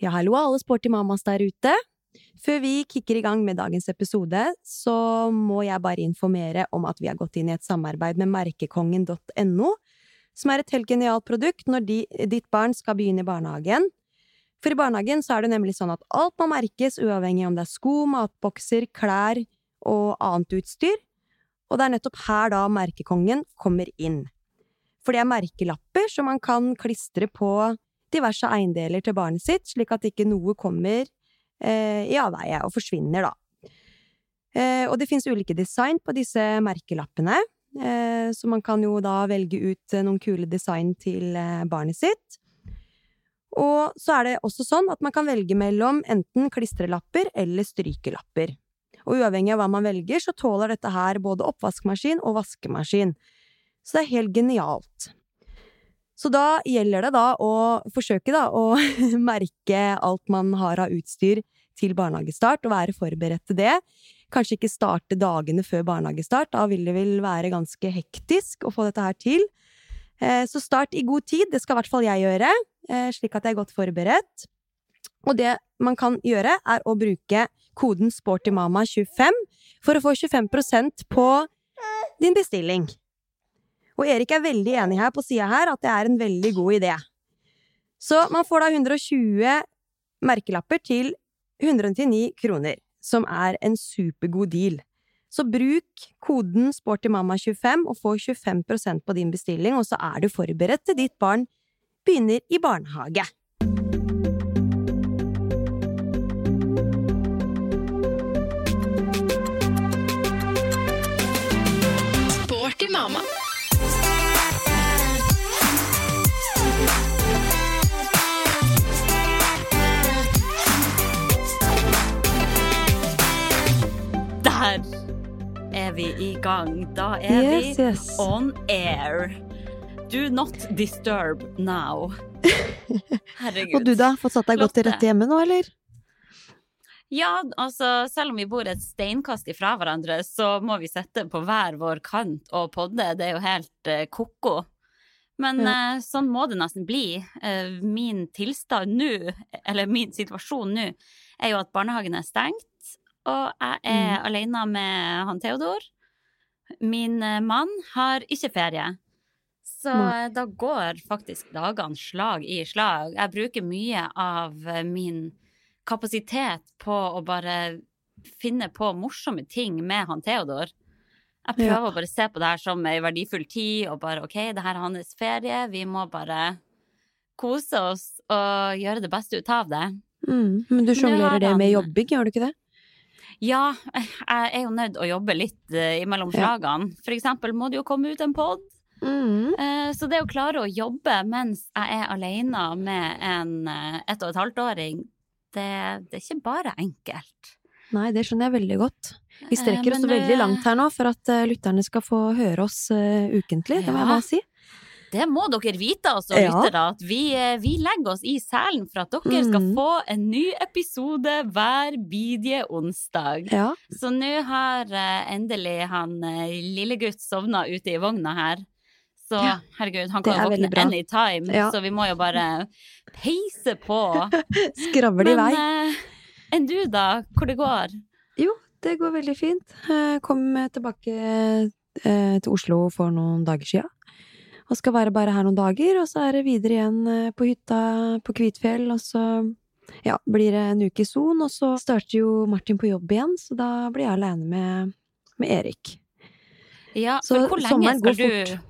Ja, hallo alle sporty mamas der ute. Før vi kicker i gang med dagens episode, så må jeg bare informere om at vi har gått inn i et samarbeid med merkekongen.no, som er et helt genialt produkt når de, ditt barn skal begynne i barnehagen. For i barnehagen så er det nemlig sånn at alt må merkes, uavhengig om det er sko, matbokser, klær og annet utstyr, og det er nettopp her da merkekongen kommer inn. For det er merkelapper som man kan klistre på diverse eiendeler til barnet sitt, slik at ikke noe kommer eh, i avveie og forsvinner, da. Eh, og det finnes ulike design på disse merkelappene, eh, så man kan jo da velge ut eh, noen kule design til eh, barnet sitt. Og så er det også sånn at man kan velge mellom enten klistrelapper eller strykelapper. Og uavhengig av hva man velger, så tåler dette her både oppvaskmaskin og vaskemaskin. Så det er helt genialt. Så da gjelder det da å forsøke da å merke alt man har av utstyr til barnehagestart, og være forberedt til det. Kanskje ikke starte dagene før barnehagestart, da vil det vel være ganske hektisk å få dette her til. Eh, så start i god tid, det skal i hvert fall jeg gjøre, eh, slik at jeg er godt forberedt. Og det man kan gjøre, er å bruke koden SportyMama25 for å få 25% på din bestilling. Og Erik er veldig enig her på sida her at det er en veldig god idé. Så man får da 120 merkelapper til 199 kroner, som er en supergod deal. Så bruk koden SportyMamma25 og få 25% på din bestilling, og så er du forberedt til ditt barn begynner i barnehage. Vi i gang. Da er Yes, vi yes. on air. Do not disturb now. Herregud. Og du da, fått satt deg godt til rette hjemme nå, eller? Ja, altså, selv om vi bor et steinkast ifra hverandre, så må vi sitte på hver vår kant og podde. Det er jo helt uh, ko-ko. Men Ja. uh, sånn må det nesten bli. Uh, min tilstand nå, eller min situasjon nå, er jo at barnehagen er stengt, og jeg er Mm. alene med han Theodor. Min eh, mann har ikke ferie. Så eh, da går faktisk dagene slag i slag. Jeg bruker mye av eh, min kapasitet på å bare finne på morsomme ting med han Theodor. Jeg Ja. prøver å bare se på det her som ei verdifull tid, og bare OK, det her er hans ferie, vi må bare kose oss og gjøre det beste ut av det. Mm, men du sjonglerer det med jobbing, gjør du ikke det? Ja, jeg er jo nødt å jobbe litt eh, imellom slagene. For eksempel må det jo komme ut en pod. Mm. Eh, Så det å klare å jobbe mens jeg er alene med en eh, ett og et halvt åring, det, det er ikke bare enkelt. Nei, det skjønner jeg veldig godt. Vi strekker oss men, veldig langt her nå for at lytterne skal få høre oss ukentlig, det må jeg bare si. Det må dere vite, altså, Ja. lyttere, at vi, eh, vi legger oss i selen for at dere skal Mm. få en ny episode hver bidige onsdag. Ja. Så nå har eh, endelig han eh, lillegutt sovna ute i vogna her. Så herregud, han kan jo våkne anytime, Ja. så vi må jo bare peise på. Skravle i vei. Men eh, enn du, da? Hvor det går? Jo, det går veldig fint. Jeg kom tilbake til Oslo for noen dager sia. Og skal være bare her noen dager, og så er det videre igjen eh, på hytta på Kvitfjell, og så ja, blir det en uke i Son, og så starter jo Martin på jobb igjen, så da blir jeg aleine med, med Erik. Ja, Så hvor lenge skal går du fort.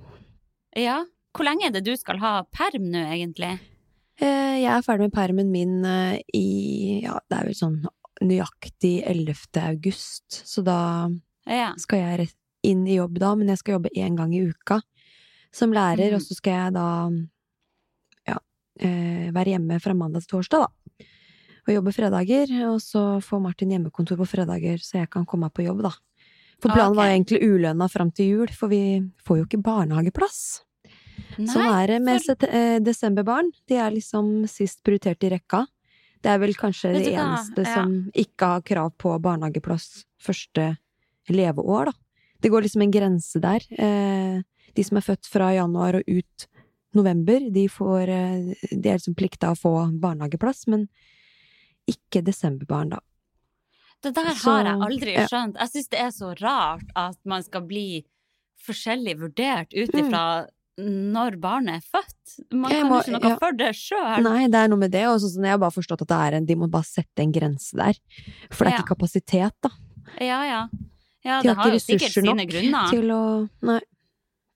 Ja, hvor lenge er det du skal ha perm nå, egentlig? Eh, Jeg er ferdig med permen min eh, i, ja, det er vel sånn nøyaktig 11. august, så da Ja. skal jeg inn i jobb da, men jeg skal jobbe én gang i uka som lærer, mm. og så skal jeg da ja, eh, være hjemme fra mandag til torsdag, da. og jobbe fredager, og så får Martin hjemmekontor på fredager, så jeg kan komme meg på jobb, da. For Ah, planen var egentlig ulønna fram til jul, for vi får jo ikke barnehageplass. Sånn Nei, er det med for- eh, desemberbarn. De er liksom sist prioritert i rekka. Det er vel kanskje det eneste Ja. som ikke har krav på barnehageplass første leveår, da. Det går liksom en grense der. Eh, de som er født fra januar og ut november, de får eh, De er liksom plikta å få barnehageplass, men ikke desemberbarn, da. Det der Så- har jeg aldri skjønt. Jeg syns det er så rart at man skal bli forskjellig vurdert ut Mm. når barnet er født. Man kan må- jo ikke noe ja. for det sjøl. Nei, det er noe med det, og sånn jeg har bare forstått at det en De må bare sette en grense der. For det er Ja. ikke kapasitet, da. Ja, ja. ja De det har har ikke ressurser nok grunner. til å Nei.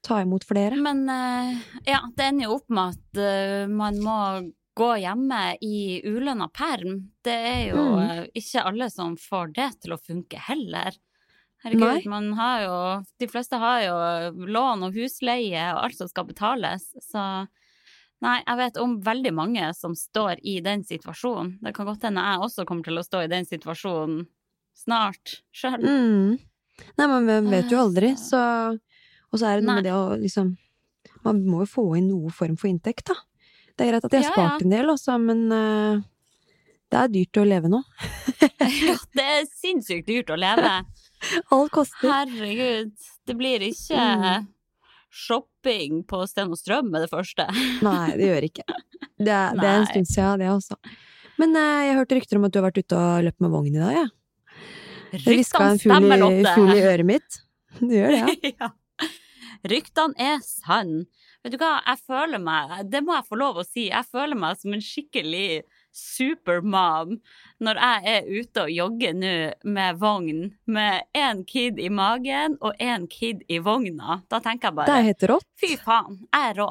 Ta imot flere. Men eh, ja, det ender jo opp med at eh, man må gå hjemme i ulønna perm. Det er jo Mm. eh, ikke alle som får det til å funke heller. Herregud, Nei. man har jo De fleste har jo lån og husleie og alt som skal betales, så Nei, jeg vet om veldig mange som står i den situasjonen. Det kan godt hende jeg også kommer til å stå i den situasjonen snart sjøl. Mm. Nei, men vi vet jo aldri, så Og så er det noe med det å liksom Man må jo få inn noe form for inntekt, da. Det er greit at jeg har Ja, ja. spart en del, også, men uh, det er dyrt å leve nå. Ja, det er sinnssykt dyrt å leve. Alt koster. Herregud, det blir ikke Mm. shopping på Sten og Strøm med det første. Nei, det gjør ikke. Det er, det er en stund siden, det også. Men uh, jeg hørte rykter om at du har vært ute og løpt med vogn i dag, jeg. Ja. Ryktene en fugl stemmer, i, Lotte. fugl i øret mitt. Du gjør det, ja. ja. Ryktene er sann. Vet du hva, jeg føler meg, det må jeg få lov å si, jeg føler meg som en skikkelig supermom når jeg er ute og jogger nå med vogn, med én kid i magen og én kid i vogna. Da tenker jeg Det er bare, helt rått. fy faen, jeg er rå.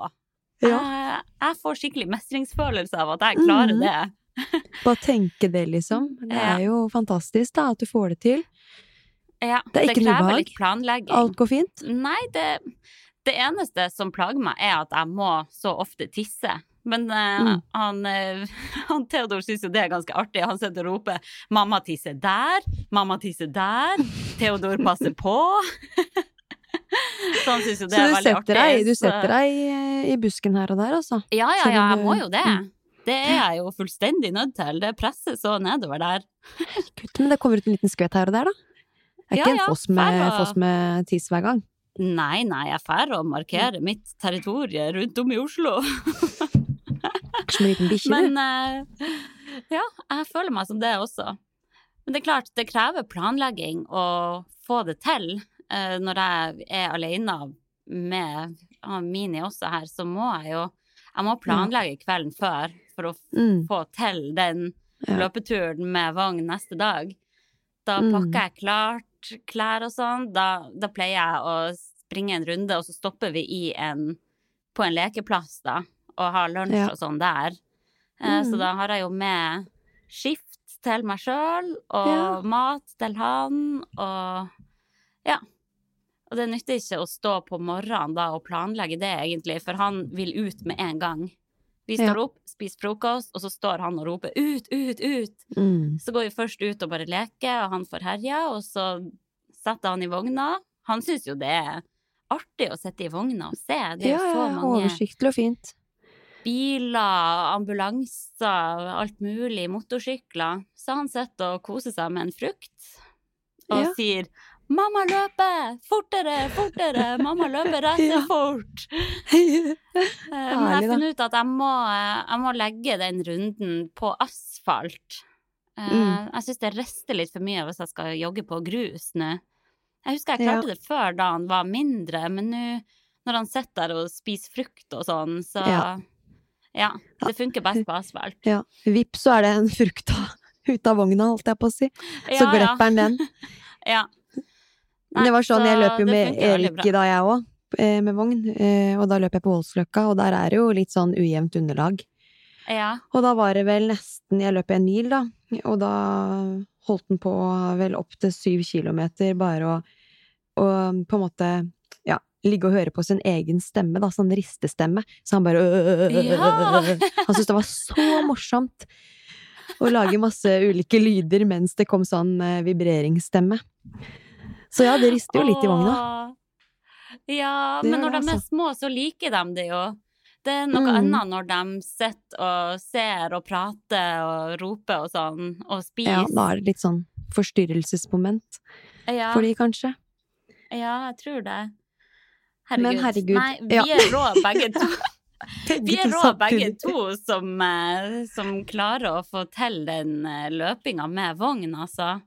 Ja. Jeg, jeg får skikkelig mestringsfølelse av at jeg klarer Mhm. det. Bare tenke det, liksom. Det er jo fantastisk, da, at du får det til. Ja, Det er ikke noe krever ubehag. litt. Alt går fint. Nei, det, det eneste som plager meg, er at jeg må så ofte tisse. Men uh, Mm. han, eh, han Theodor syns jo det er ganske artig. Han sitter og roper 'mamma tisser der', 'mamma tisser der', 'Theodor passer på'. så han syns jo det Så er veldig artig. deg, du setter deg i, i busken her og der, altså? Ja, ja, ja, jeg må jo det. Mm. Det er jeg jo fullstendig nødt til. Det presser så nedover der. Men det kommer ut en liten skvett her og der, da? Det er Ja, ikke ja, en foss med, og... foss med tiss hver gang? Nei, nei, jeg drar og markerer mitt territorie rundt om i Oslo. Som en liten bikkje. Men uh, ja, jeg føler meg som det også. Men det er klart, det krever planlegging å få det til. Uh, når jeg er alene med uh, Mini også her, så må jeg jo Jeg må planlegge kvelden før for å Mm. få til den Ja. løpeturen med vogn neste dag. Da Mm. pakker jeg klart klær og sånn. Da, da pleier jeg å springe en runde, og så stopper vi i en, på en lekeplass, da, og har lunsj Ja. og sånn der. Eh, Så Mm. da har jeg jo med skift til meg sjøl, og Ja. mat til han, og ja. Og det nytter ikke å stå på morgenen da og planlegge det, egentlig, for han vil ut med en gang. Vi står opp, spiser frokost, og så står han og roper 'ut, ut, ut'. Mm. Så går vi først ut og bare leker, og han får herja, og så setter han i vogna. Han syns jo det er artig å sitte i vogna og se. Det er Ja, så mange oversiktlig og fint. biler, ambulanser, alt mulig, motorsykler. Så han sitter og koser seg med en frukt og Ja. sier 'Mamma løper! Fortere, fortere! Mamma løper og fort!' Eh, Men jeg har funnet ut at jeg må, eh, jeg må legge den runden på asfalt. Eh, Mm. Jeg syns det rister litt for mye hvis jeg skal jogge på grus nå. Jeg husker jeg Ja. klarte det før da han var mindre, men nå når han sitter der og spiser frukt og sånn, så Ja. ja. Det funker best på asfalt. Ja. Vips, så er det en frukt ut av vogna, holdt jeg på å si. Så Ja, ja. glipper han den. Ja. Det var sånn, jeg løp jo med Erik da, jeg òg, med vogn. Eh, Og da løp jeg på Voldsløkka, og der er det jo litt sånn ujevnt underlag. Ja. Og da var det vel nesten Jeg løp en mil, da. Og da holdt den på vel opp til syv kilometer bare å på en måte ja, ligge og høre på sin egen stemme, da, sånn ristestemme. Så han bare øh, Ja. Han syntes det var så morsomt. å lage masse ulike lyder mens det kom sånn eh, vibreringsstemme. Så ja, det rister jo litt i vogna. Ja, Det men når det, de er altså. små, så liker de det jo. Det er noe Mm. annet når de sitter og ser og prater og roper og sånn, og Ja, da er det litt sånn forstyrrelsesmoment Ja, for de, kanskje. ja, jeg tror det. Men herregud, Nei, vi ja. er rå begge to. Vi er rå begge to som, eh, som klarer å få til den eh, løpinga med vogn, altså.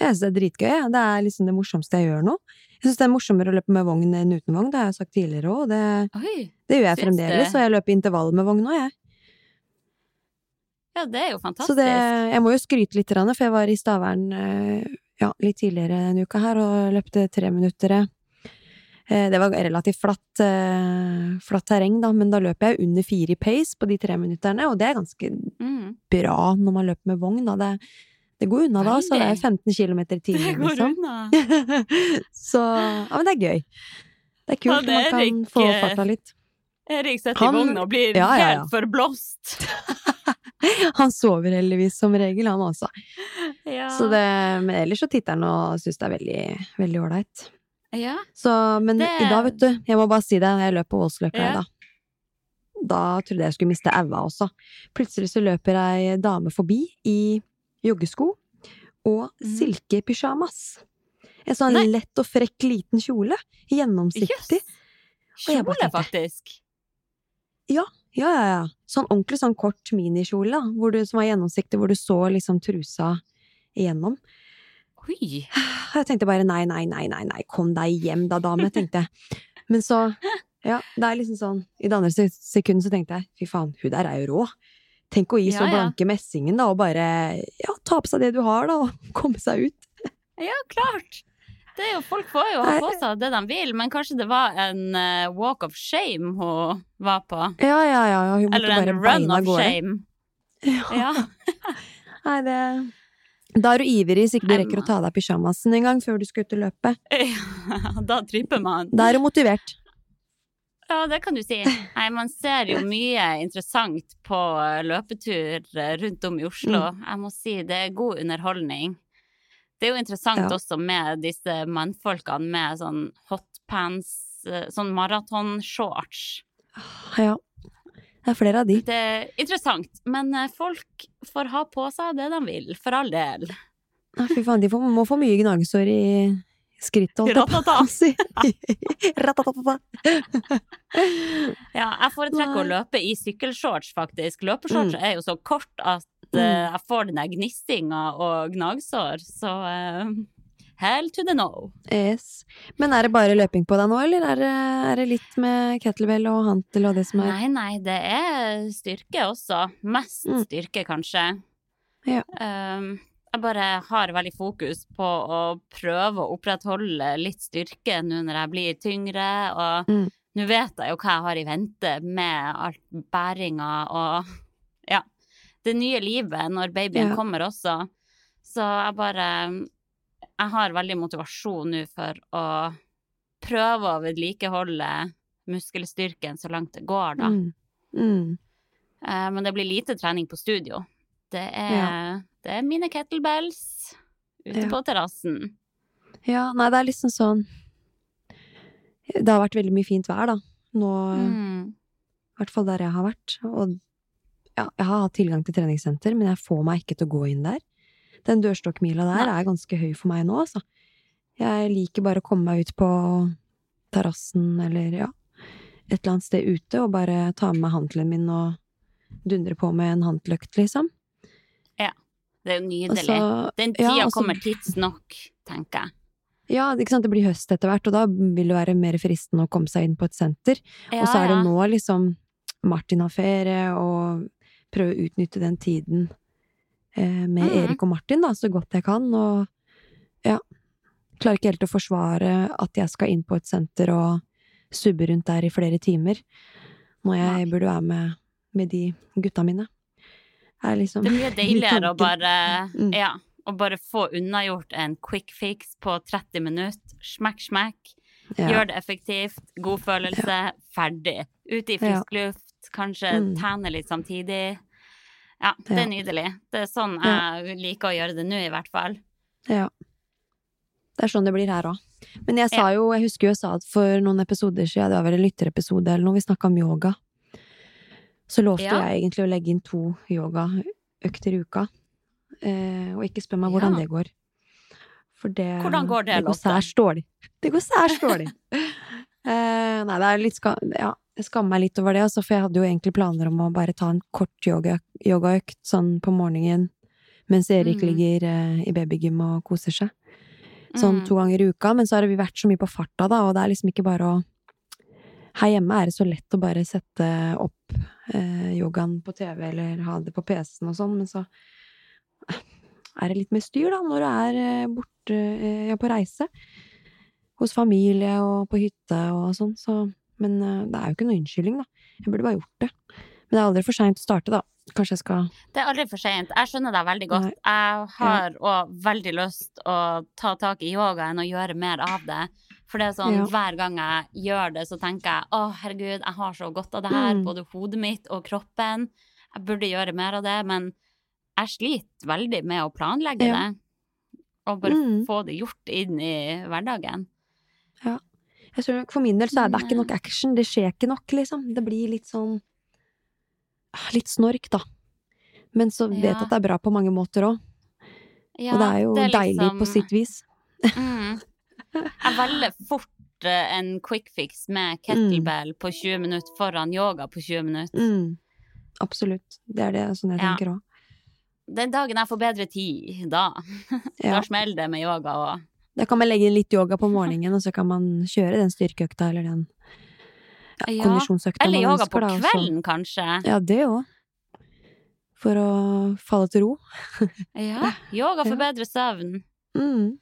Jeg synes det er dritgøy. Det er liksom det morsomste jeg gjør nå. Jeg syns det er morsommere å løpe med vogn enn uten vogn, det har jeg sagt tidligere òg, og det, Oi. det gjør jeg Syns fremdeles. Og jeg løper intervall med vogn nå, jeg. Ja, det er jo Så fantastisk. det, jeg må jo skryte litt, for jeg var i Stavern eh, ja, litt tidligere denne uka her og løpte treminuttere. minutter. Det var relativt flatt, eh, flatt terreng, da, men da løper jeg under fire i pace på de tre minutterne, og det er ganske Mm. bra når man løper med vogn, da. Det, det går unna da, så det er 15 km i Det går liksom. unna. så ja, men det er gøy. Det er kult Ja, det man kan få farta litt. Erik setter Han- i vogna og blir Ja, ja, ja. helt forblåst. Han sover heldigvis som regel, han også. Ja. Så det, men ellers så titter han og syns det er veldig, veldig ålreit. ja. Så, men Det- i dag, vet du, jeg må bare si det, jeg løp på Voldsløkka i dag. Da trodde jeg jeg skulle miste aua også. Plutselig så løper ei dame forbi i joggesko og Mhm. silkepysjamas. En sånn Nei. lett og frekk liten kjole. Gjennomsiktig. Bare Kjole, faktisk. Ja, ja, ja. Sånn ordentlig sånn kort minikjole, hvor du, som var gjennomsiktig, hvor du så liksom trusa igjennom. Oi. Jeg tenkte bare nei, nei, nei, nei, nei, kom deg hjem da, dame, tenkte jeg. Men så, ja, det er liksom sånn, i det andre se- sekundet så tenkte jeg, fy faen, hun der er jo rå. Tenk å gi så Ja, ja. blanke messingen da, og bare, ja, ta på seg det du har da, og komme seg ut. Ja, klart. Det er jo, folk får jo ha på seg det de vil, men kanskje det var en uh, walk of shame hun var på. Ja, ja, ja, ja, hun måtte Eller bare en run beina of gårde. shame. Ja. Ja. Nei, det... Da er du ivrig så ikke du rekker å ta av deg pyjamasen en gang før du skal ut og løpe. da tripper man. Da er du motivert. Ja, det kan du si. Nei, man ser jo mye interessant på løpetur eh, rundt om i Oslo. Mm. Jeg må si det er god underholdning. Det er jo interessant Ja. også med disse mannfolkene med sånn hotpants, eh, sånn maratonshorts. Ja. Det er flere av de. Det er interessant, men eh, folk får ha på seg det de vil, for all del. Ja, fy faen, de får, må få mye gnagesår i skrittet, holdt jeg på Ratata. å si. Ratatata. Ja, jeg foretrekker å løpe i sykkelshorts, faktisk. Løpeshorts Mm. er jo så kort at uh, jeg får den der gnistinga og gnagsår, så uh, hell to the no. Yes. Men er det bare løping på deg nå, eller er det, er det litt med kettlebell og hantel og det som er Nei, nei, det er styrke også. Mest Mm. styrke, kanskje. Ja. Um, jeg bare har veldig fokus på å prøve å opprettholde litt styrke nå når jeg blir tyngre, og Mm. nå vet jeg jo hva jeg har i vente med alt bæringa og ja, det nye livet når babyen Ja. kommer også. Så jeg bare Jeg har veldig motivasjon nå for å prøve å vedlikeholde muskelstyrken så langt det går, da. Mm. Mm. Eh, men det blir lite trening på studio. Det er, Ja. Det er mine kettlebells ute Ja. på terrassen. Ja, nei, det er liksom sånn Det har vært veldig mye fint vær, da. Nå, Mm. i hvert fall der jeg har vært. Og ja, jeg har hatt tilgang til treningssenter, men jeg får meg ikke til å gå inn der. Den dørstokkmila der Nei. er ganske høy for meg nå, altså. Jeg liker bare å komme meg ut på terrassen eller ja, et eller annet sted ute og bare ta med meg hantelen min og dundre på med en hantløkt, liksom. Det er jo nydelig. så- Den tida ja, så- kommer tidsnok, tenker jeg. Ja, det blir høst etter hvert, og da vil det være mer fristende å komme seg inn på et senter. Ja, og så er det nå liksom Martin har ferie, og prøve å utnytte den tiden eh, med mm. Erik og Martin, da, så godt jeg kan, og ja Klarer ikke helt å forsvare at jeg skal inn på et senter og subbe rundt der i flere timer, når jeg Nei. burde være med, med de gutta mine. Er liksom Det blir deiligere å bare, Mm. ja, å bare få unnagjort en quick fix på 30 minutter. Smekk, smekk. ja. Gjør det effektivt. God følelse. Ferdig. Ute i frisk luft. Kanskje Mm. tene litt samtidig. Ja, det er nydelig. Det er sånn Ja. jeg liker å gjøre det nå, i hvert fall. Ja. Det er sånn det blir her òg. Men jeg sa jo, jeg husker jo jeg sa at for noen episoder siden, det var vel en lytterepisode eller noe, vi snakka om yoga. Så lovte Ja. jeg egentlig å legge inn to yogaøkter i uka. Eh, og ikke spør meg hvordan Ja. det går. For det Hvordan går det, Det går særs dårlig. Det går særs dårlig. eh, nei, det er litt skam... Ja, jeg skammer meg litt over det, altså, for jeg hadde jo egentlig planer om å bare ta en kort yoga, yogaøkt sånn på morgenen mens Erik Mm. ligger eh, i babygym og koser seg. Sånn Mm. to ganger i uka, men så har vi vært så mye på farta, da, og det er liksom ikke bare å Her hjemme er det så lett å bare sette opp eh, yogaen på TV eller ha det på PC-en og sånn, men så er det litt mer styr, da, når du er eh, borte eh, ja, på reise. Hos familie og på hytte og sånn, så Men eh, det er jo ikke noe unnskyldning, da. Jeg burde bare gjort det. Men det er aldri for seint å starte, da. Kanskje jeg skal Det er aldri for seint. Jeg skjønner deg veldig godt. Nei. Jeg har òg veldig lyst å ta tak i yogaen og gjøre mer av det. For det er sånn, Ja. hver gang jeg gjør det, så tenker jeg å, herregud, jeg har så godt av det her, Mm. både hodet mitt og kroppen. Jeg burde gjøre mer av det, men jeg sliter veldig med å planlegge Ja. det. Og bare Mm. få det gjort inn i hverdagen. Jeg tror For min del så er det ikke nok action. Det skjer ikke nok, liksom. Det blir litt sånn Litt snork, da. Men så vet jeg Ja. at det er bra på mange måter òg. Ja, og det er jo deilig liksom- på sitt vis. Mm. Jeg velger fort eh, en quick fix med kettlebell på 20 minutter foran yoga på 20 minutter. Mm. Absolutt. Det er det sånn jeg Ja. tenker òg. Den dagen jeg får bedre tid, da, Ja. da smeller det med yoga òg. Da kan man legge inn litt yoga på morgenen, og så kan man kjøre den styrkeøkta eller den ja, kondisjonsøkta Eller yoga yoga på da, og så- kvelden, kanskje. Ja, det òg. For å falle til ro. Ja, yoga for bedre søvn. Mm.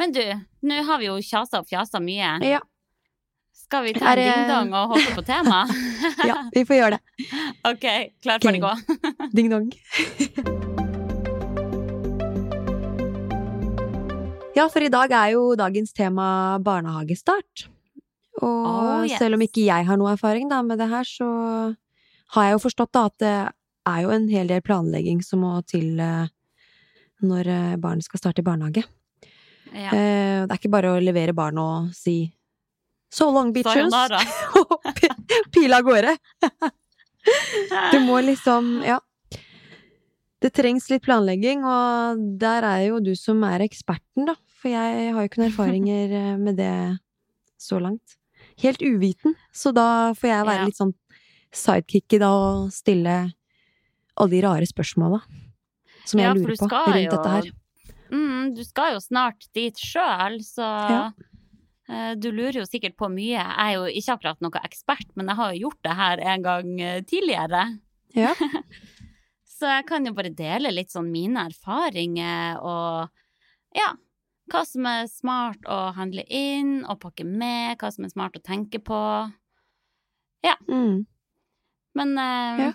Men du, nå har vi jo kjasa og fjasa mye. Ja. Skal vi ta en ding-dong og hoppe på tema? ja, vi får gjøre det. OK, klar, ferdig, gå. Ding dong. Ja, for i dag er jo dagens tema barnehagestart. Og Oh, yes. selv om ikke jeg har noe erfaring da, med det her, så har jeg jo forstått da at det er jo en hel del planlegging som må til eh, når eh, barnet skal starte i barnehage. Ja. Eh, Det er ikke bare å levere barn og si So long, bitches! Og pi- pile av gårde. Du må liksom, ja. Det trengs litt planlegging, og der er jo du som er eksperten, da. For jeg har jo ikke noen erfaringer eh, med det så langt. Helt uviten, så da får jeg være Ja. litt sånn sidekicky da og stille alle de rare spørsmåla som jeg Ja, lurer på rundt dette her. Mm, du skal jo snart dit sjøl, så Ja. eh, du lurer jo sikkert på mye. Jeg er jo ikke akkurat noe ekspert, men jeg har jo gjort det her en gang eh, tidligere. Ja. Så jeg kan jo bare dele litt sånn mine erfaringer og ja, hva som er smart å handle inn og pakke med, hva som er smart å tenke på. Mm. Men uh, Ja.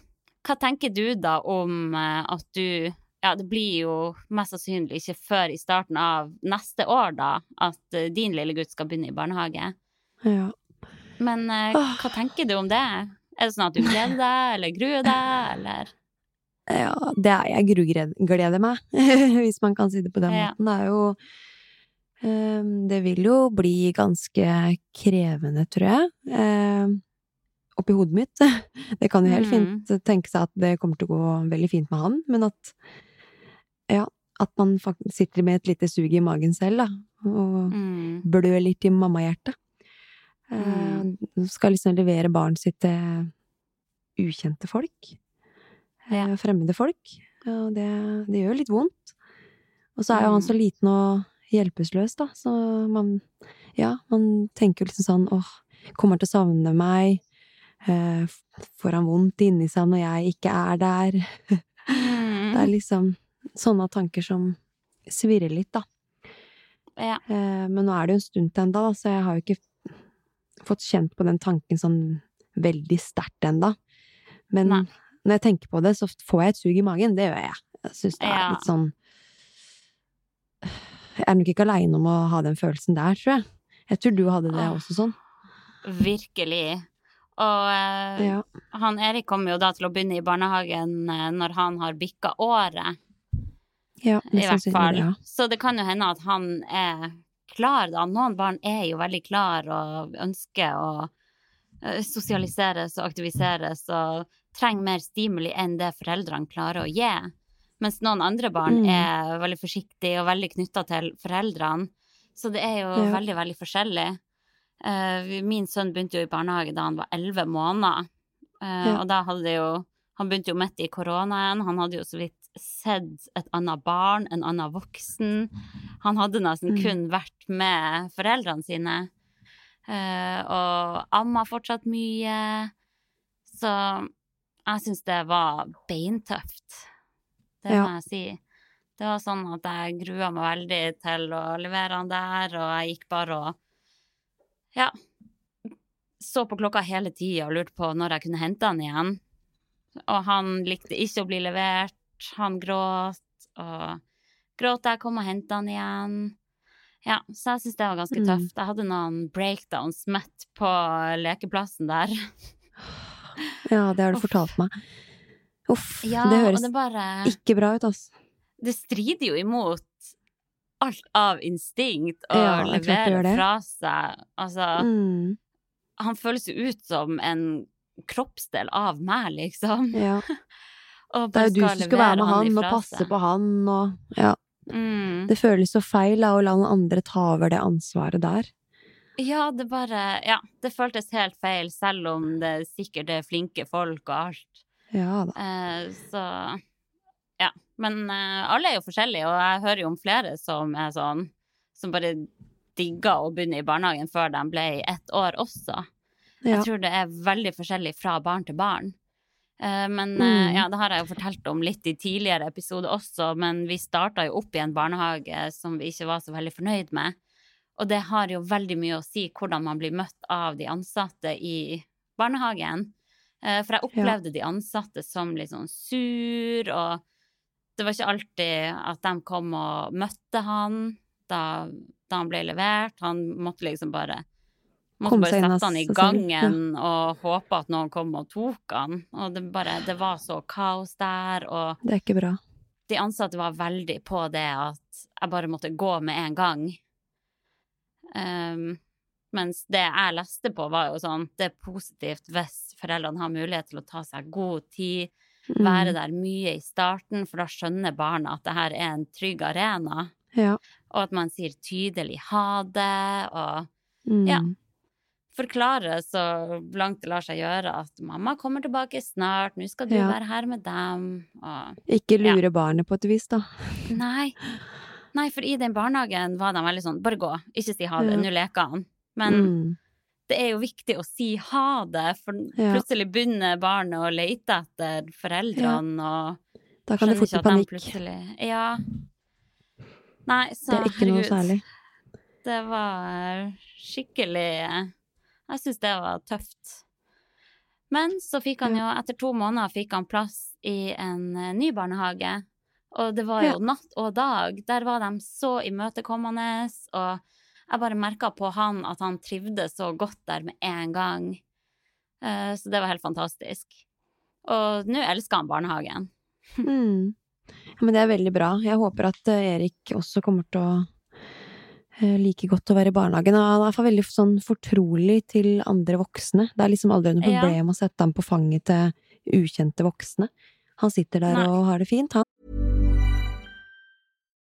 hva tenker du da om at du Ja, det blir jo mest sannsynlig ikke før i starten av neste år, da, at eh, din lille gutt skal begynne i barnehage. ja. Men eh, hva tenker du om det? Er det sånn at du gleder deg, eller gruer deg, eller Ja, det er jeg grugleder meg, hvis man kan si det på den Ja. måten. Det er jo um, Det vil jo bli ganske krevende, tror jeg. Um, Oppi hodet mitt. Det kan jo helt Mhm. fint tenke seg at det kommer til å gå veldig fint med han, men at Ja, at man sitter med et lite sug i magen selv, da. Og mm, blør litt i mammahjertet. Eh, Mm. Skal liksom levere barnet sitt til ukjente folk. Ja. Eh, Fremmede folk. Og det, det gjør litt vondt. Og så er jo han så Mm. liten og hjelpeløs, da, så man Ja, man tenker jo liksom sånn åh, kommer han til å savne meg? Eh, Får han vondt inni seg når jeg ikke er der? mm, Det er liksom sånne tanker som svirrer litt, da. ja. Eh, Men nå er det jo en stund til enda, så jeg har jo ikke fått kjent på den tanken sånn veldig sterkt enda. Men Nei. når jeg tenker på det, så får jeg et sug i magen. Det gjør jeg. Jeg syns det er Ja. litt sånn Jeg er nok ikke aleine om å ha den følelsen der, tror jeg. Jeg tror du hadde det også sånn. Virkelig. Og eh, Ja. han Erik kommer jo da til å begynne i barnehagen eh, når han har bikka året, ja i hvert fall. Ja. Så det kan jo hende at han er klar da. Noen barn er jo veldig klar og ønsker å eh, sosialiseres og aktiviseres og trenger mer stimuli enn det foreldrene klarer å gi. Mens noen andre barn Mm. er veldig forsiktige og veldig knytta til foreldrene. Så det er jo Ja. veldig, veldig forskjellig. Eh, min sønn begynte jo i barnehage da han var elleve måneder. Eh, Ja. Og da hadde jo Han begynte jo midt i koronaen. Han hadde jo så vidt sett et annet barn, en annen voksen. Han hadde nesten Mm. kun vært med foreldrene sine. Uh, og amma fortsatt mye. Så jeg syns det var beintøft. Det Ja. må jeg si. Det var sånn at jeg grua meg veldig til å levere han der, og jeg gikk bare og ja, så på klokka hele tida og lurte på når jeg kunne hente han igjen. Og han likte ikke å bli levert. Han gråt, og gråt da jeg kom og hentet han igjen. Ja, så jeg syns det var ganske Mm. tøft. Jeg hadde noen breakdowns midt på lekeplassen der. ja, det har du Uff. fortalt meg. Uff, Ja, det høres det bare ikke bra ut, altså. Det strider jo imot alt av instinkt å Ja, er levere fra seg. Altså, Mm, han føles jo ut som en kroppsdel av meg, liksom. ja. Det er jo du som skal være med han og passe seg. på han og Ja. Mm. Det føles så feil da, å la noen andre ta over det ansvaret der. Ja, det bare Ja, det føltes helt feil, selv om det sikkert er flinke folk og alt. Ja da. Eh, så ja. Men eh, alle er jo forskjellige, og jeg hører jo om flere som er sånn Som bare digga å begynne i barnehagen før de ble ett år også. Ja. Jeg tror det er veldig forskjellig fra barn til barn. Eh, Men Mm. eh, ja, det har jeg jo fortalt om litt i tidligere episoder også, men vi starta jo opp i en barnehage som vi ikke var så veldig fornøyd med. Og det har jo veldig mye å si hvordan man blir møtt av de ansatte i barnehagen. Eh, For jeg opplevde de ansatte som litt sånn sur, og det var ikke alltid at de kom og møtte han da, da han ble levert. Han måtte liksom bare Måtte Kom bare sette han i selv, gangen og håpe at noen kom og tok han. Og det bare Det var så kaos der, og Det er ikke bra. de ansatte var veldig på det at jeg bare måtte gå med en gang. Um, mens det jeg leste på, var jo sånn Det er positivt hvis foreldrene har mulighet til å ta seg god tid, Mm. være der mye i starten, for da skjønner barna at det her er en trygg arena. Ja. Og at man sier tydelig ha det, og Mm. Ja. Forklare så langt det lar seg gjøre at 'mamma kommer tilbake snart, nå skal du Ja. være her med dem', og Ikke lure barnet på et vis, da. Nei. Nei, for i den barnehagen var de veldig sånn bare gå, ikke si ha det, Ja. nå leker han. Men Mm. det er jo viktig å si ha det, for Ja. plutselig begynner barnet å lete etter foreldrene og Da kan det fort bli panikk. plutselig Ja. Nei, så Det er ikke noe særlig. Det var skikkelig Jeg syns det var tøft. Men så fikk han jo, etter to måneder, fikk han plass i en eh, ny barnehage. Og det var jo natt og dag. Der var de så imøtekommende, og jeg bare merka på han at han trivdes så godt der med en gang. Eh, Så det var helt fantastisk. Og nå elsker han barnehagen. Mm. Ja, men det er veldig bra. Jeg håper at eh, Erik også kommer til å like godt å være i barnehagen. Og Han er veldig sånn fortrolig til andre voksne. Det er liksom aldri noe Ja. problem å sette ham på fanget til ukjente voksne. Han sitter der Nei. og har det fint, han.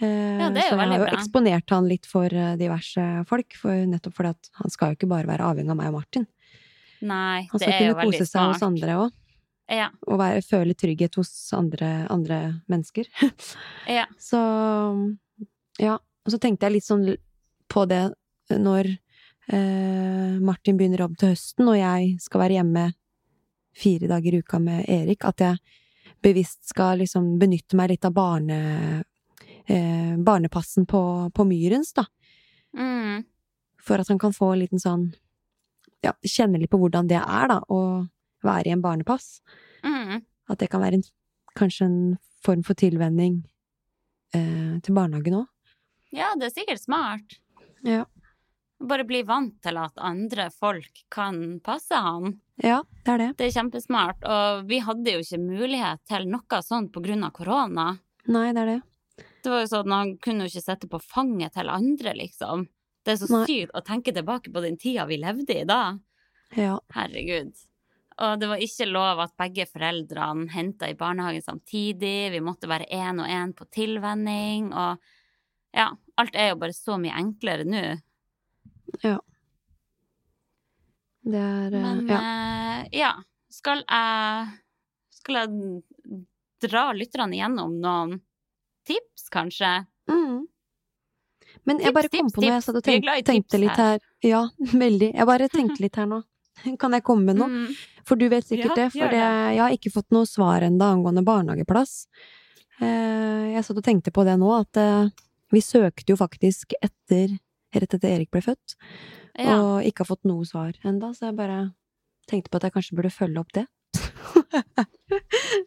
Ja, det er jo så jeg har jo bra. eksponert han litt for eh, diverse folk, for nettopp fordi at han skal jo ikke bare være avhengig av meg og Martin. Nei, Han skal kunne kose seg hos andre òg, Ja, og være, føle trygghet hos andre, andre mennesker. ja. Så ja. Og så tenkte jeg litt sånn på det når eh, Martin begynner jobb til høsten, og jeg skal være hjemme fire dager i uka med Erik, at jeg bevisst skal liksom benytte meg litt av barne, eh, barnepassen på, på Myrens, da. Mm. For at han kan få en liten sånn Ja, kjenne litt på hvordan det er, da, å være i en barnepass. Mm. At det kan være en, kanskje en form for tilvenning eh, til barnehagen òg. Ja, det er sikkert smart. Ja. Bare bli vant til at andre folk kan passe han. ja, det er det. Det er kjempesmart. Og vi hadde jo ikke mulighet til noe sånt på grunn av korona. Nei, det er det. Det var jo sånn at Han kunne jo ikke sitte på fanget til andre, liksom. Det er så Nei. sykt å tenke tilbake på den tida vi levde i da. Ja. Herregud. Og det var ikke lov at begge foreldrene henta i barnehagen samtidig. Vi måtte være én og én på tilvenning. Og ja, alt er jo bare så mye enklere nå. Ja. Det er eh, Men Ja. eh, ja, skal jeg Skal jeg dra lytterne igjennom noen tips, kanskje? Mm. Men jeg bare kom tips, på noe jeg satt og tenkte, tenkte litt her. Ja, veldig. Jeg bare tenkte litt her nå. Kan jeg komme med noe? Mm. For du vet sikkert Ja, det, for det, det. jeg har ikke fått noe svar ennå angående barnehageplass. Eh, Jeg satt og tenkte på det nå, at eh, vi søkte jo faktisk etter rett etter Erik ble født, Ja. og ikke har fått noe svar enda, så jeg bare tenkte på at jeg kanskje burde følge opp det.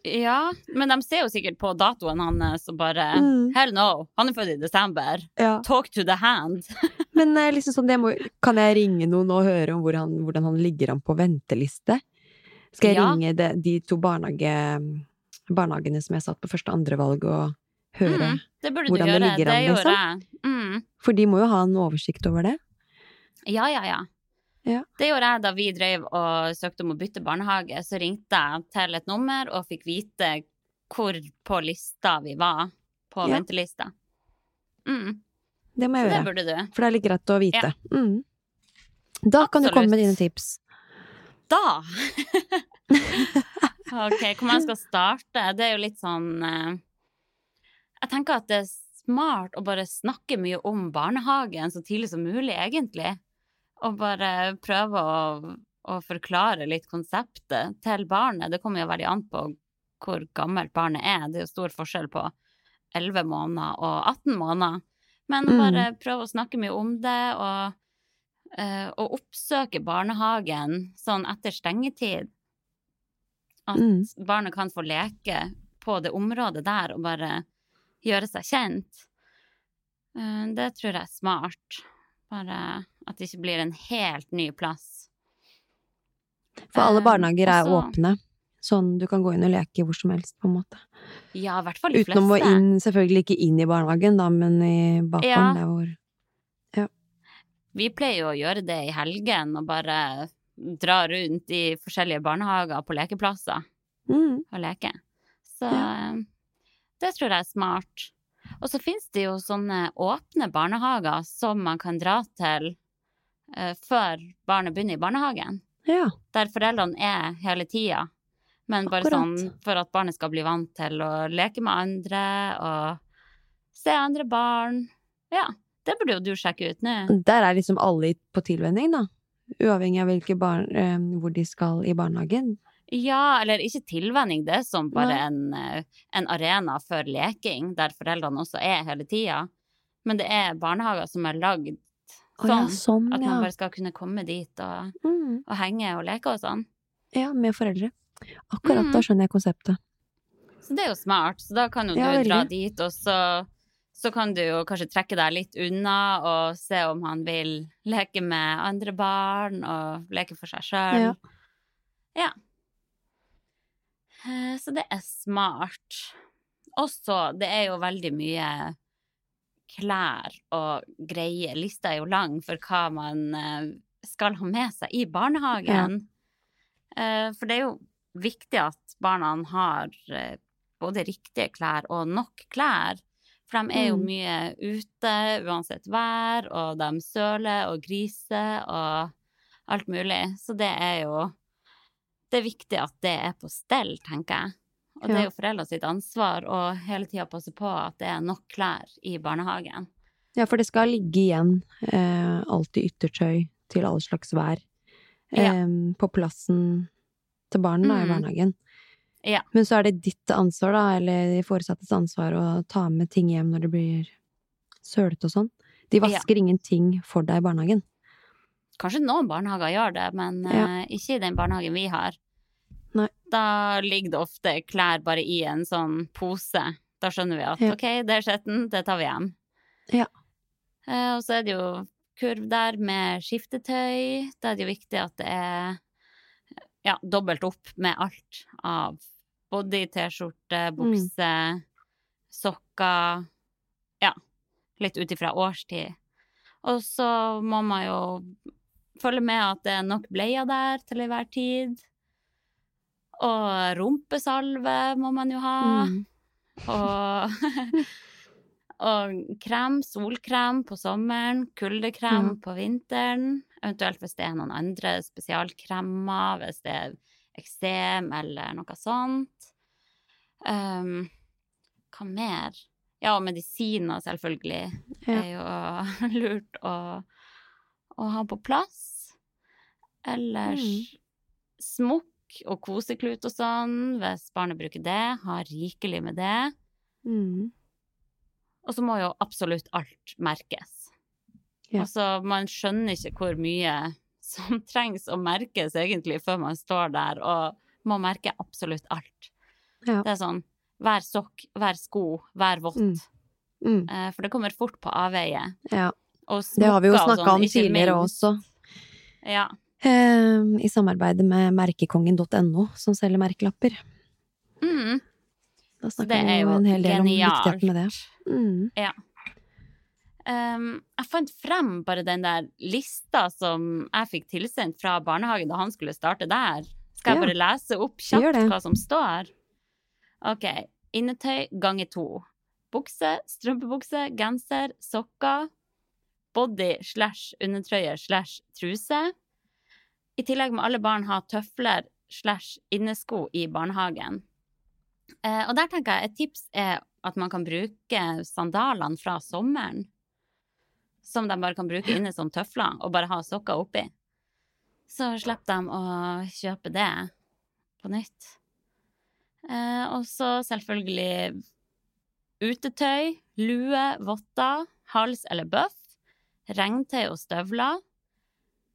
Ja, men de ser jo sikkert på datoen hans og bare Mm. Hell no, han er født i desember. Ja. Talk to the hand. Men eh, liksom sånn, det må, kan jeg ringe noen og høre om hvor han, hvordan han ligger an på venteliste? Skal jeg Ja. ringe de, de to barnehage, barnehagene som jeg satt på første og andre valg, og høre? Mm, det hvordan du det ligger an, liksom. Mm. For de må jo ha en oversikt over det. Ja, ja, ja. Ja. Det gjorde jeg da vi drev og søkte om å bytte barnehage. Så ringte jeg til et nummer og fikk vite hvor på lista vi var. På Ja. ventelista. Mm. Det må Så jeg det gjøre. For det er litt greit å vite. Mm. Da kan du komme med dine tips. Da! ok, hvor man skal starte? Det er jo litt sånn eh, Jeg tenker at det er smart å bare snakke mye om barnehagen så tidlig som mulig, egentlig. Og bare prøve å, å forklare litt konseptet til barnet. Det kommer jo veldig an på hvor gammelt barnet er. Det er jo stor forskjell på 11 måneder og 18 måneder. Men Mm. bare prøve å snakke mye om det, og, eh, og oppsøke barnehagen sånn etter stengetid. At Mm. barnet kan få leke på det området der og bare gjøre seg kjent. Eh, Det tror jeg er smart. Bare at det ikke blir en helt ny plass. For alle Eh, barnehager er også- åpne. Sånn du kan gå inn og leke hvor som helst, på en måte. Ja, i hvert fall de Utenom å fleste. inn, selvfølgelig ikke inn i barnehagen, da, men i bakgården, Ja. der hvor Vi pleier jo å gjøre det i helgen og bare dra rundt i forskjellige barnehager på lekeplasser mm. og leke. Så Ja. eh, det tror jeg er smart. Og så finnes det jo sånne åpne barnehager som man kan dra til før barnet begynner i barnehagen. Ja. Der foreldrene er hele tida. Men bare Akkurat. sånn for at barnet skal bli vant til å leke med andre og se andre barn. Ja, det burde jo du sjekke ut nå. Der er liksom alle på tilvenning, da. Uavhengig av hvilke barn, eh, hvor de skal i barnehagen. Ja, eller ikke tilvenning, det er som bare en, eh, en arena for leking, der foreldrene også er hele tida. Men det er barnehager som er lagd Å ja, sånn, sånn, at man bare skal kunne komme dit og, Mm. og henge og leke og sånn. Ja, med foreldre. Akkurat, Mm. da skjønner jeg konseptet. Så det er jo smart. Så da kan jo Ja, du dra veldig. dit, og så, så kan du jo kanskje trekke deg litt unna og se om han vil leke med andre barn og leke for seg sjøl. Ja. Ja. Eh, Så det er smart. Også, det er jo veldig mye klær og greier. Lista er jo lang for hva man eh, skal ha med seg i barnehagen. Ja. For det er jo viktig at barna har eh, både riktige klær og nok klær. For de er jo Mm. mye ute uansett vær, og de søler og griser og alt mulig. Så det er jo Det er viktig at det er på stell, tenker jeg. Og det er jo foreldre sitt ansvar å hele tida passe på at det er nok klær i barnehagen. Ja, for det skal ligge igjen eh, alltid yttertøy til alle slags vær Ja. eh, på plassen til barna mm. i barnehagen. Ja. Men så er det ditt ansvar, da, eller de foresattes ansvar, å ta med ting hjem når det blir sølete og sånn. De Ja. vasker ingenting for deg i barnehagen. Kanskje noen barnehager gjør det, men Ja. eh, ikke i den barnehagen vi har. Da ligger det ofte klær bare i en sånn pose. Da skjønner vi at Ja. OK, det er skitten, det tar vi hjem. Ja. Eh, og så er det jo kurv der med skiftetøy. Da er det jo viktig at det er ja, dobbelt opp med alt av body, T-skjorte, bukse, sokker Ja, litt ut ifra årstid. Og så må man jo følge med at det er nok bleier der til enhver tid. Og rumpesalve må man jo ha. Mm. Og, og krem, solkrem på sommeren, kuldekrem mm. på vinteren. Eventuelt hvis det er noen andre spesialkremer, hvis det er eksem eller noe sånt. Um, hva mer? Ja, og medisiner selvfølgelig Det er jo lurt å, å ha på plass. Ellers Mm. smokk og koseklut og sånn, hvis barnet bruker det. Ha rikelig med det. Mm. Og så må jo absolutt alt merkes. Ja. Altså, man skjønner ikke hvor mye som trengs å merkes egentlig før man står der og må merke absolutt alt. Ja. Det er sånn hver sokk, hver sko, hver vått. Mm. Mm. Eh, for det kommer fort på avveie. Ja. Og Det har vi jo snakka sånn, om tidligere også. Ja. Eh, I samarbeid med merkekongen.no, som selger merkelapper. Mm. Da snakker det vi er jo en hel del om viktigheten med det. Mm. Um, jeg fant frem bare den der lista som jeg fikk tilsendt fra barnehagen da han skulle starte der. Skal jeg Ja. bare lese opp kjapt hva som står? OK. Innetøy ganger to. Bukse, strømpebukse, genser, sokker. Body slash undertrøye slash truse. I tillegg må alle barn ha tøfler slash innesko i barnehagen. Eh, og der tenker jeg et tips er at man kan bruke sandalene fra sommeren. Som de bare kan bruke inne som tøfler, og bare ha sokker oppi. Så slipper de å kjøpe det på nytt. Eh, og så selvfølgelig utetøy, lue, votter, hals eller bøff, regntøy og støvler,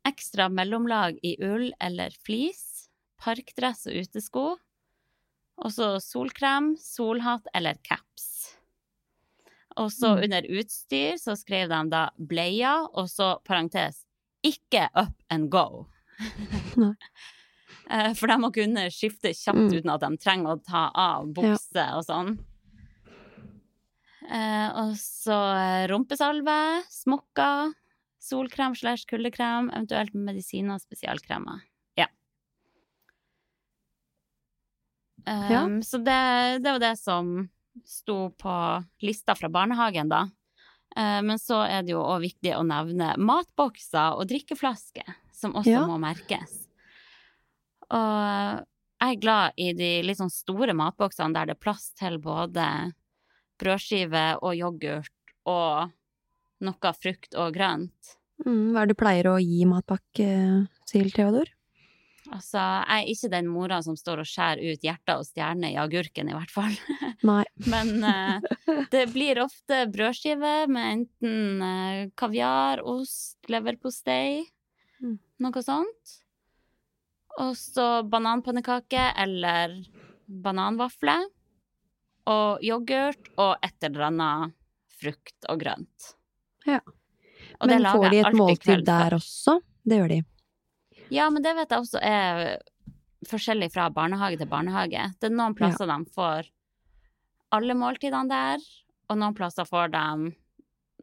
ekstra mellomlag i ull eller flis, parkdress og utesko, og så solkrem, solhatt eller caps. Og så Mm. under utstyr så skrev de da bleier, og så parentes ikke up and go. Eh, For de må kunne skifte kjapt Mm. uten at de trenger å ta av bukse og sånn. Eh, og så eh, rumpesalve, smokker, solkrem slash kuldekrem, eventuelt medisiner og spesialkremer. Ja. Um, Ja. Så det, det var det som sto på lista fra barnehagen, da. Eh, men så er det jo òg viktig å nevne matbokser og drikkeflasker, som også Ja. må merkes. Og jeg er glad i de litt sånn store matboksene der det er plass til både brødskive og yoghurt og noe frukt og grønt. Mm. Hva er det du pleier å gi matpakke til Theodor? Altså, jeg er ikke den mora som står og skjærer ut hjerter og stjerner i agurken, i hvert fall. Nei. Men uh, det blir ofte brødskive med enten uh, kaviar, ost, leverpostei, Mm. noe sånt. Og så bananpannekake eller bananvafler. Og yoghurt og et eller annet frukt og grønt. Ja. Og Men får de et måltid der også? Det gjør de. Ja, men det vet jeg også er forskjellig fra barnehage til barnehage. Det er noen plasser de får alle måltidene der, og noen plasser får de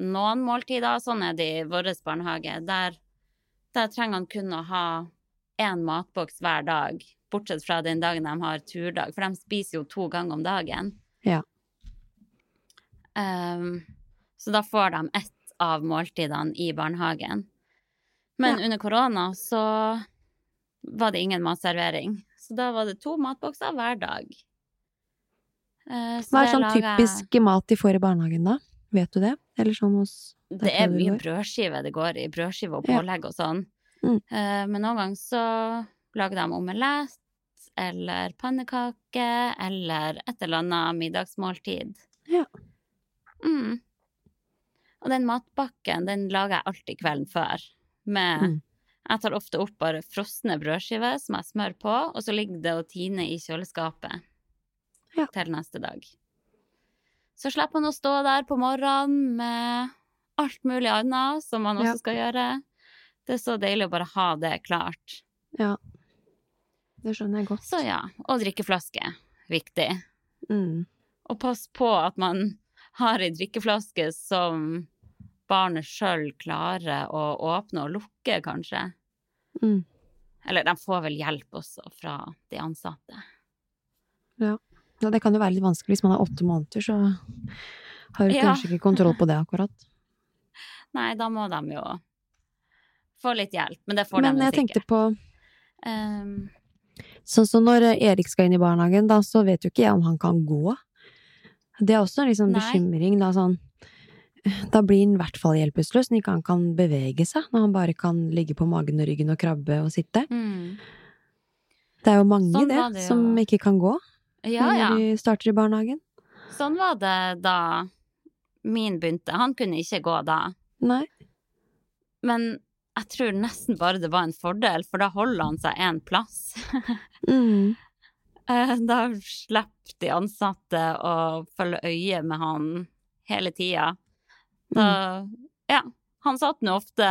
noen måltider, sånn er det i vår barnehage, der, der trenger han kun å ha én matboks hver dag, bortsett fra den dagen de har turdag, for de spiser jo to ganger om dagen. Ja. Um, så da får de ett av måltidene i barnehagen. Men Ja. under korona så var det ingen matservering. Så da var det to matbokser hver dag. Eh, så Hva er sånn laget... typisk mat de får i barnehagen, da? Vet du det? Eller sånn hos Det er mye brødskive det går i. Brødskive og pålegg og sånn. Mm. Eh, Men noen ganger så lager de omelett eller pannekake eller et eller annet middagsmåltid. Ja. Mm. Og den matpakken, den lager jeg alltid kvelden før. Med Mm. Jeg tar ofte opp bare frosne brødskiver som jeg smører på, og så ligger det og tiner i kjøleskapet Ja. til neste dag. Så slipper man å stå der på morgenen med alt mulig annet som man også Ja. skal gjøre. Det er så deilig å bare ha det klart. Ja. Det skjønner jeg godt. Så ja, og drikkeflaske. Viktig. Mm. Og pass på at man har ei drikkeflaske som barnet sjøl klarer å åpne og lukke, kanskje. Mm. Eller de får vel hjelp også fra de ansatte. Ja, det kan jo være litt vanskelig hvis man er åtte måneder, så har du Ja. kanskje ikke kontroll på det akkurat. Nei, da må de jo få litt hjelp. Men det får Men de Men jeg tenkte på Um, Sånn som når Erik skal inn i barnehagen, da, så vet jo ikke jeg om han kan gå. Det er også en liksom bekymring, da, sånn Da blir han i hvert fall hjelpeløs når ikke han kan bevege seg, når han bare kan ligge på magen og ryggen og krabbe og sitte. mm. Det er jo mange, Sånn det, det jo. som ikke kan gå Ja, ja. når de starter i barnehagen. Sånn var det da min begynte. Han kunne ikke gå da. Nei. Men jeg tror nesten bare det var en fordel, for da holder han seg én plass. Mm. Eh, Da slipper de ansatte å følge øye med han hele tida. Da Ja. Han satt nå ofte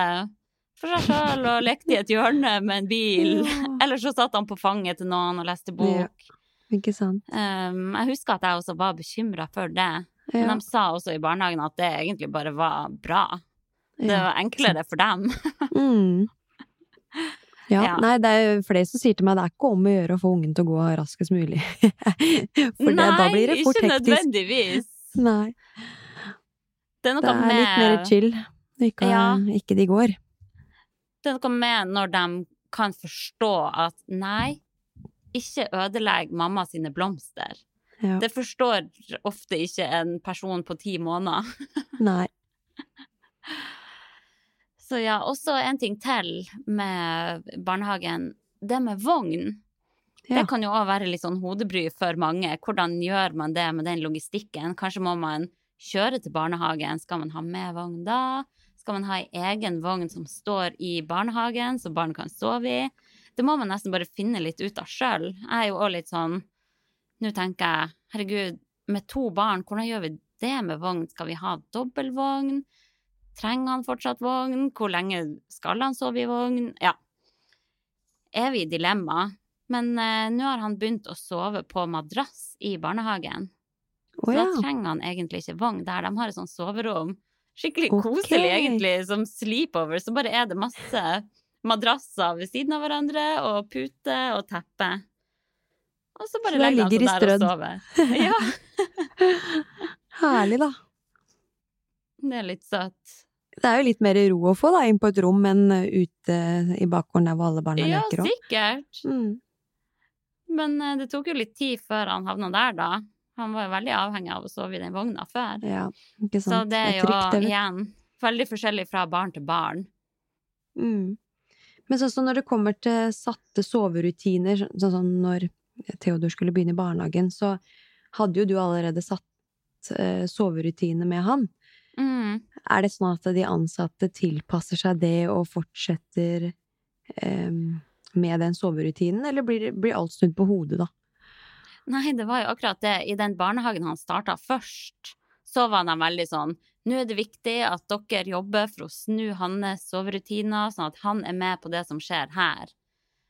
for seg sjøl og lekte i et hjørne med en bil. Ja. Eller så satt han på fanget til noen og leste bok. Ikke sant. Um, jeg husker at jeg også var bekymra for det. Men de sa også i barnehagen at det egentlig bare var bra. Det var enklere for dem. Mm. Ja, Ja. nei, det er flere som sier til meg det er ikke om å gjøre å få ungen til å gå raskest mulig. For det, da blir det fort ikke nødvendigvis. Nei, Det er noe det er med litt mer chill. Ikke, Ja. ikke de går. Det er noe med når de kan forstå at nei, ikke ødelegg mamma sine blomster. Ja. Det forstår ofte ikke en person på ti måneder. Nei. Så ja, også en ting til med barnehagen. Det med vogn. Ja. Det kan jo òg være litt sånn hodebry for mange. Hvordan gjør man det med den logistikken? Kanskje må man kjøre til barnehagen. Skal man ha med vogn da? Skal man ha ei egen vogn som står i barnehagen, så barn kan sove i? Det må man nesten bare finne litt ut av sjøl. Jeg er jo òg litt sånn Nå tenker jeg, herregud, med to barn, hvordan gjør vi det med vogn? Skal vi ha dobbeltvogn? Trenger han fortsatt vogn? Hvor lenge skal han sove i vogn? Ja. Er vi i dilemma. Men eh, nå har han begynt å sove på madrass i barnehagen. Så ja. da trenger han egentlig ikke vogn der. De har et sånt soverom. Skikkelig koselig, egentlig, som sleepover. Så bare er det masse madrasser ved siden av hverandre, og pute og teppe. Og så bare Så legger han seg de der og sover. Ja, Herlig, da. det er litt søtt. Det er jo litt mer ro å få da, inn på et rom enn ute i bakgården der hvor alle barna Ja, leker òg. sikkert. Mm. Men eh, det tok jo litt tid før han havna der, da. Han var jo veldig avhengig av å sove i den vogna før. Ja. Så det er jo vet igjen veldig forskjellig fra barn til barn. Mm. Men sånn som når det kommer til satte soverutiner, sånn som når Theodor skulle begynne i barnehagen, så hadde jo du allerede satt eh, soverutiner med han. Mm. Er det sånn at de ansatte tilpasser seg det og fortsetter eh, med den soverutinen, eller blir, blir alt snudd på hodet, da? Nei, det var jo akkurat det. I den barnehagen han starta først, så var de veldig sånn Nå er det viktig at dere jobber for å snu hans soverutiner, sånn at han er med på det som skjer her.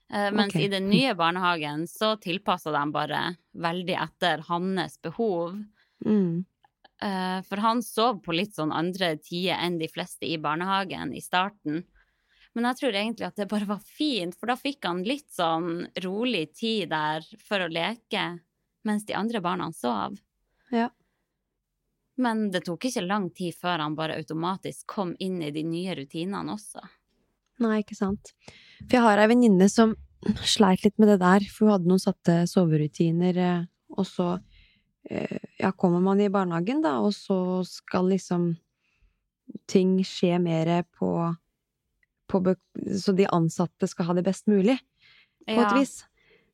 Eh, mens okay. i den nye barnehagen så tilpassa de bare veldig etter hans behov. Mm. Eh, For han sov på litt sånn andre tider enn de fleste i barnehagen i starten. Men jeg tror egentlig at det bare var fint, for da fikk han litt sånn rolig tid der for å leke mens de andre barna sov. Ja. Men det tok ikke lang tid før han bare automatisk kom inn i de nye rutinene også. Nei, ikke sant. For jeg har ei venninne som sleit litt med det der, for hun hadde noen satte soverutiner, eh, og så eh, ja, kommer man i barnehagen, da, og så skal liksom ting skje mer på, Så de ansatte skal ha det best mulig, på et vis.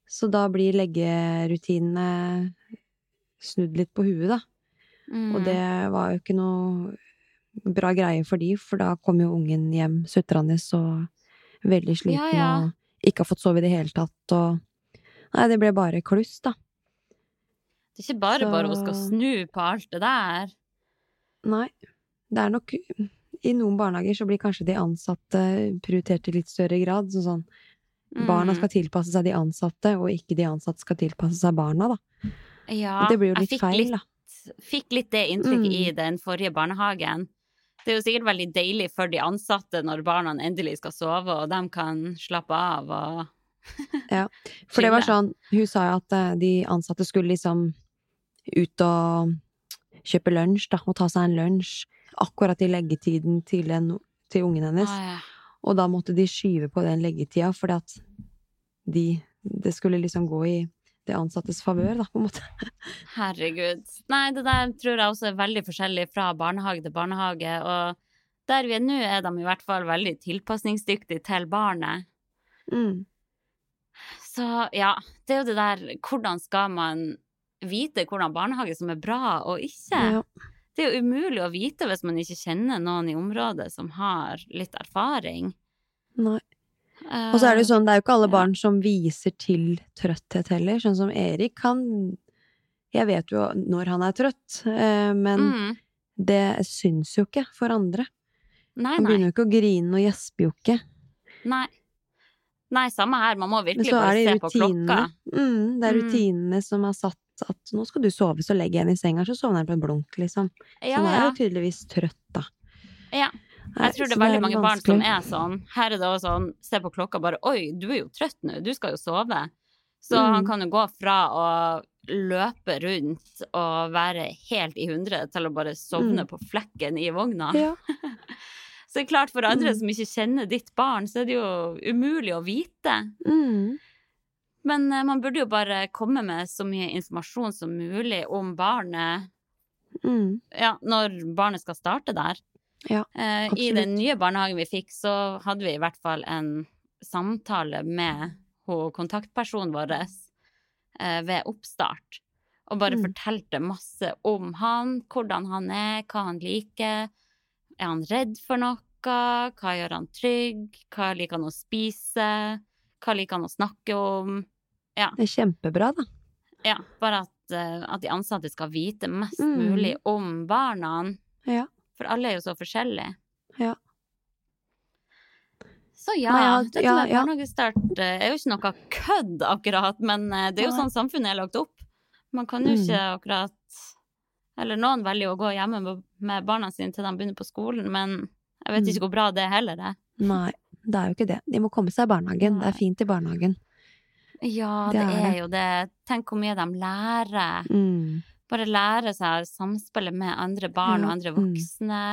Så da blir leggerutinene snudd litt på huet, da. Mm. Og det var jo ikke noe bra greie for de, for da kom jo ungen hjem sutrende og veldig sliten Ja, ja. og ikke har fått sove i det hele tatt, og Nei, det ble bare kluss, da. Det er ikke bare Så- bare hun skal snu på alt det der. Nei. Det er nok I noen barnehager så blir kanskje de ansatte prioritert i litt større grad. Sånn sånn barna Mm. skal tilpasse seg de ansatte, og ikke de ansatte skal tilpasse seg barna, da. Ja, Og det blir jo litt feil, feil, da. fikk litt det inntrykket Mm. i den forrige barnehagen. Det er jo sikkert veldig deilig for de ansatte når barna endelig skal sove, og de kan slappe av og For det var sånn, hun sa jo at eh, de ansatte skulle liksom ut og kjøpe lunsj, da, og ta seg en lunsj akkurat i leggetiden til, en, til ungen hennes. Ah, ja. Og da måtte de skyve på den leggetida, fordi at de Det skulle liksom gå i det ansattes favør, da, på en måte. Herregud. Nei, det der tror jeg også er veldig forskjellig fra barnehage til barnehage, og der vi er nå, er de i hvert fall veldig tilpasningsdyktige til barnet. Mm. Så ja, det er jo det der Hvordan skal man vite hvordan barnehage som er bra og ikke? Ja. Det er jo umulig å vite hvis man ikke kjenner noen i området som har litt erfaring. Nei. Og så er det jo sånn, det er jo ikke alle barn som viser til trøtthet heller. Sånn som Erik, han Jeg vet jo når han er trøtt, eh, men mm. det syns jo ikke for andre. Nei, Han nei. begynner jo ikke å grine og gjesper jo ikke. nei. Nei, samme her. Man må virkelig bare se på klokka. Mm, det er Mm. rutinene som er satt at nå skal du sove, så legger jeg henne i senga, så sovner han på en blunk, liksom. Så Ja, han er ja. jo tydeligvis trøtt, da. ja. Jeg tror det er veldig mange barn som er sånn. Her er det også sånn, se på klokka bare Oi, du er jo trøtt nå, du skal jo sove. Så Mm. han kan jo gå fra å løpe rundt og være helt i hundre til å bare sovne Mm. på flekken i vogna. Ja. Så det er klart for andre Mm. som ikke kjenner ditt barn, så er det jo umulig å vite. Mm. Men eh, man burde jo bare komme med så mye informasjon som mulig om barnet Mm. ja, når barnet skal starte der. Ja, eh, I den nye barnehagen vi fikk, så hadde vi i hvert fall en samtale med hun kontaktpersonen vår eh, ved oppstart. Og bare Mm. fortalte masse om han, hvordan han er, hva han liker. Er han redd for noe? Hva gjør han trygg? Hva liker han å spise? Hva liker han å snakke om? Det er kjempebra, da. Ja, bare at, eh, at de ansatte skal vite mest Mm. mulig om barna. Ja. For alle er jo så forskjellige. Ja. Så ja, Nei, ja, dette ja, med barnehagestart eh, er jo ikke noe kødd akkurat, men eh, det er jo Nei. sånn samfunnet er lagt opp. Man kan jo Mm. ikke akkurat Eller noen velger å gå hjemme med- barna sine til de begynner på skolen, men jeg vet Mm. ikke hvor bra det er heller er. Nei, det er jo ikke det. De må komme seg i barnehagen. Det er fint i barnehagen. Ja, Det det, er det. jo det. Tenk hvor mye de lærer. Mm. Bare lære seg å samspille med andre barn og andre mm. voksne.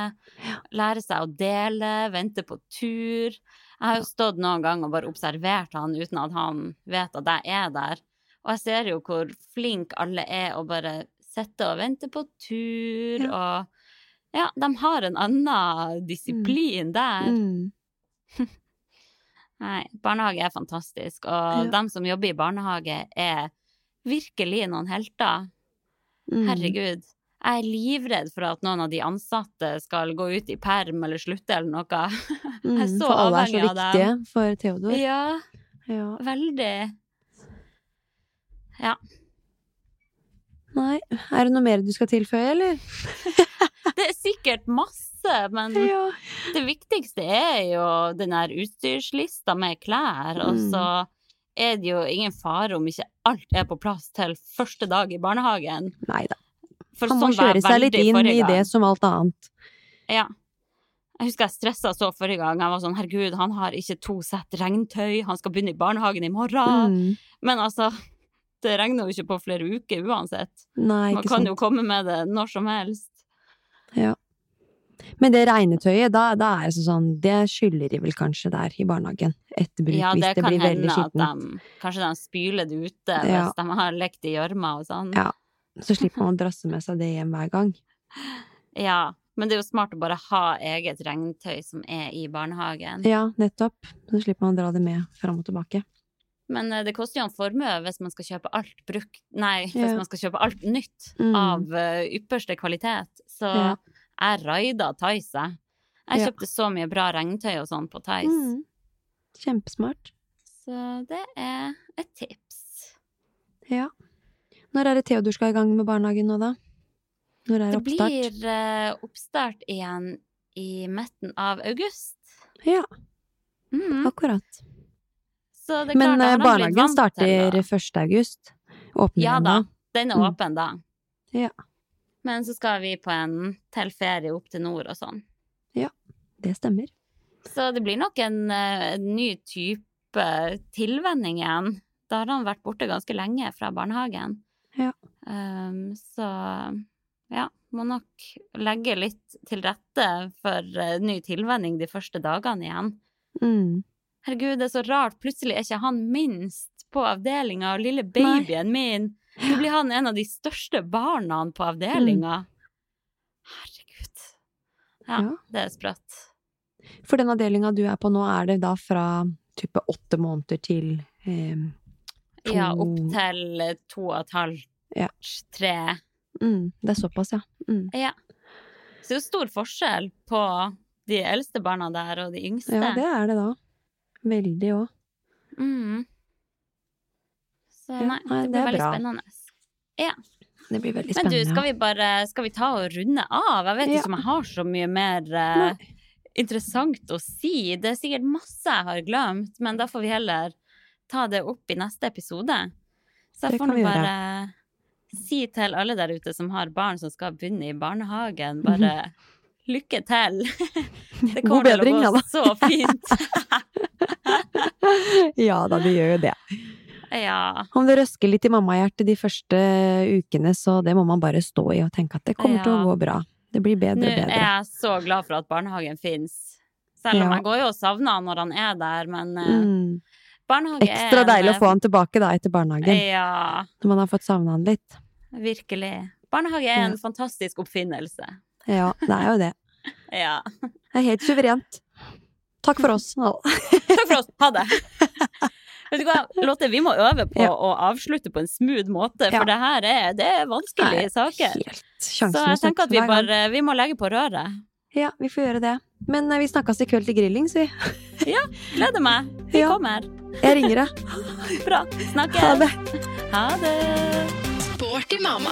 Lære seg å dele, vente på tur. Jeg har jo stått noen gang og bare observert han uten at han vet at jeg er der. Og jeg ser jo hvor flink alle er å bare sitte og vente på tur og Ja, de har en annen disiplin der. Mm. Nei, barnehage er fantastisk, og Ja. de som jobber i barnehage er virkelig noen helter. Mm. Herregud. Jeg er livredd for at noen av de ansatte skal gå ut i perm eller slutte eller noe. Mm. Jeg er så avhengig av dem. For alle er så viktige for Theodor. Ja, Ja. veldig. Ja. Nei, er det noe mer du skal tilføye, eller? Det er sikkert masse, men Ja. det viktigste er jo den der utstyrslista med klær, og Mm. så er det jo ingen fare om ikke alt er på plass til første dag i barnehagen. Nei da. Han må sånn kjøre seg litt inn i det som alt annet. Ja. Jeg husker jeg stressa så forrige gang. Jeg var sånn herregud, han har ikke to sett regntøy, han skal begynne i barnehagen i morgen. Mm. Men altså, det regner jo ikke på flere uker uansett. Nei, Man kan sant. jo komme med det når som helst. Ja. Men det regnetøyet, da, da er det sånn Det skylder de vel kanskje der i barnehagen. Etter bruk, Ja, hvis det det kan blir veldig hende at skittent. de Kanskje de spyler det ute Ja. hvis de har lekt i gjørma og sånn. Ja. Så slipper man å drasse med seg det hjem hver gang. Ja, Men det er jo smart å bare ha eget regntøy som er i barnehagen. Ja, nettopp. Så slipper man å dra det med fram og tilbake. Men eh, det koster jo en formue hvis man skal kjøpe alt brukt Nei, hvis Ja. man skal kjøpe alt nytt Mm. av eh, ypperste kvalitet. Så Ja. Jeg raida Tice. jeg. Jeg Ja. kjøpte så mye bra regntøy og sånn på Tice. Mm. Kjempesmart. Så det er et tips. Ja. Når er det Theodor skal i gang med barnehagen nå, da? Når er Det oppstart? Det blir uh, oppstart igjen i midten av august. Ja, Mm. akkurat. Så det er Men klart, blitt barnehagen starter 1. august. Åpner Ja den da, da? den er Mm. åpen da. Ja. Men så skal vi på en til ferie opp til nord og sånn. Ja, Det stemmer. Så det blir nok en, eh, en ny type tilvenning igjen. Da har han vært borte ganske lenge fra barnehagen. Ja. Um, så ja, må nok legge litt til rette for eh, ny tilvenning de første dagene igjen. Mm. Herregud, det er så rart. Plutselig er ikke han minst på avdelinga, og lille babyen min Nå blir han en av de største barna på avdelinga. Herregud. Ja, Ja. det er sprøtt. For den avdelinga du er på nå, er det da fra type åtte måneder til eh, To- Ja, opp til to og et halvt, Ja. tre. mm, Det er såpass, ja. Mm. Ja. Så det er jo stor forskjell på de eldste barna der og de yngste. Ja, det er det da. Veldig òg. Mm. Så Ja, nei, det blir det veldig bra. spennende. Ja. Det blir veldig Men du, spennende. skal vi bare Skal vi ta og runde av? Jeg vet Ja. ikke om jeg har så mye mer uh, interessant å si. Det er sikkert masse jeg har glemt, men da får vi heller ta det opp i neste episode. Så jeg får nå gjøre. bare si til alle der ute som har barn som skal begynne i barnehagen, bare lykke til. Det kommer til å gå så fint. ja da, det gjør jo det. Ja. Om det røsker litt i mammahjertet de første ukene, så det må man bare stå i og tenke at det kommer til å gå bra. Det blir bedre Nå og er bedre. jeg så glad for at barnehagen fins. Selv om Ja. jeg går jo og savner han når han er der, men eh, Mm. barnehage er Ekstra deilig å få han tilbake da etter barnehagen, Ja, når man har fått savna han litt. virkelig. Barnehage er en fantastisk oppfinnelse. Ja, det er jo det. Ja. Det er helt suverent. Takk for oss. Takk for oss. Ha det. Vet du hva, Lotte, vi må øve på Ja. å avslutte på en smooth måte, Ja. for det her er, det er vanskelige saker. Så jeg tenker at vi bare vi må legge på røret. Ja, vi får gjøre det. Men eh, vi snakkes i kveld til grilling, så vi. Gleder meg. Vi Ja. kommer. Jeg ringer deg. Bra. Snakkes. Ha det. Ha det. Sporty mamma.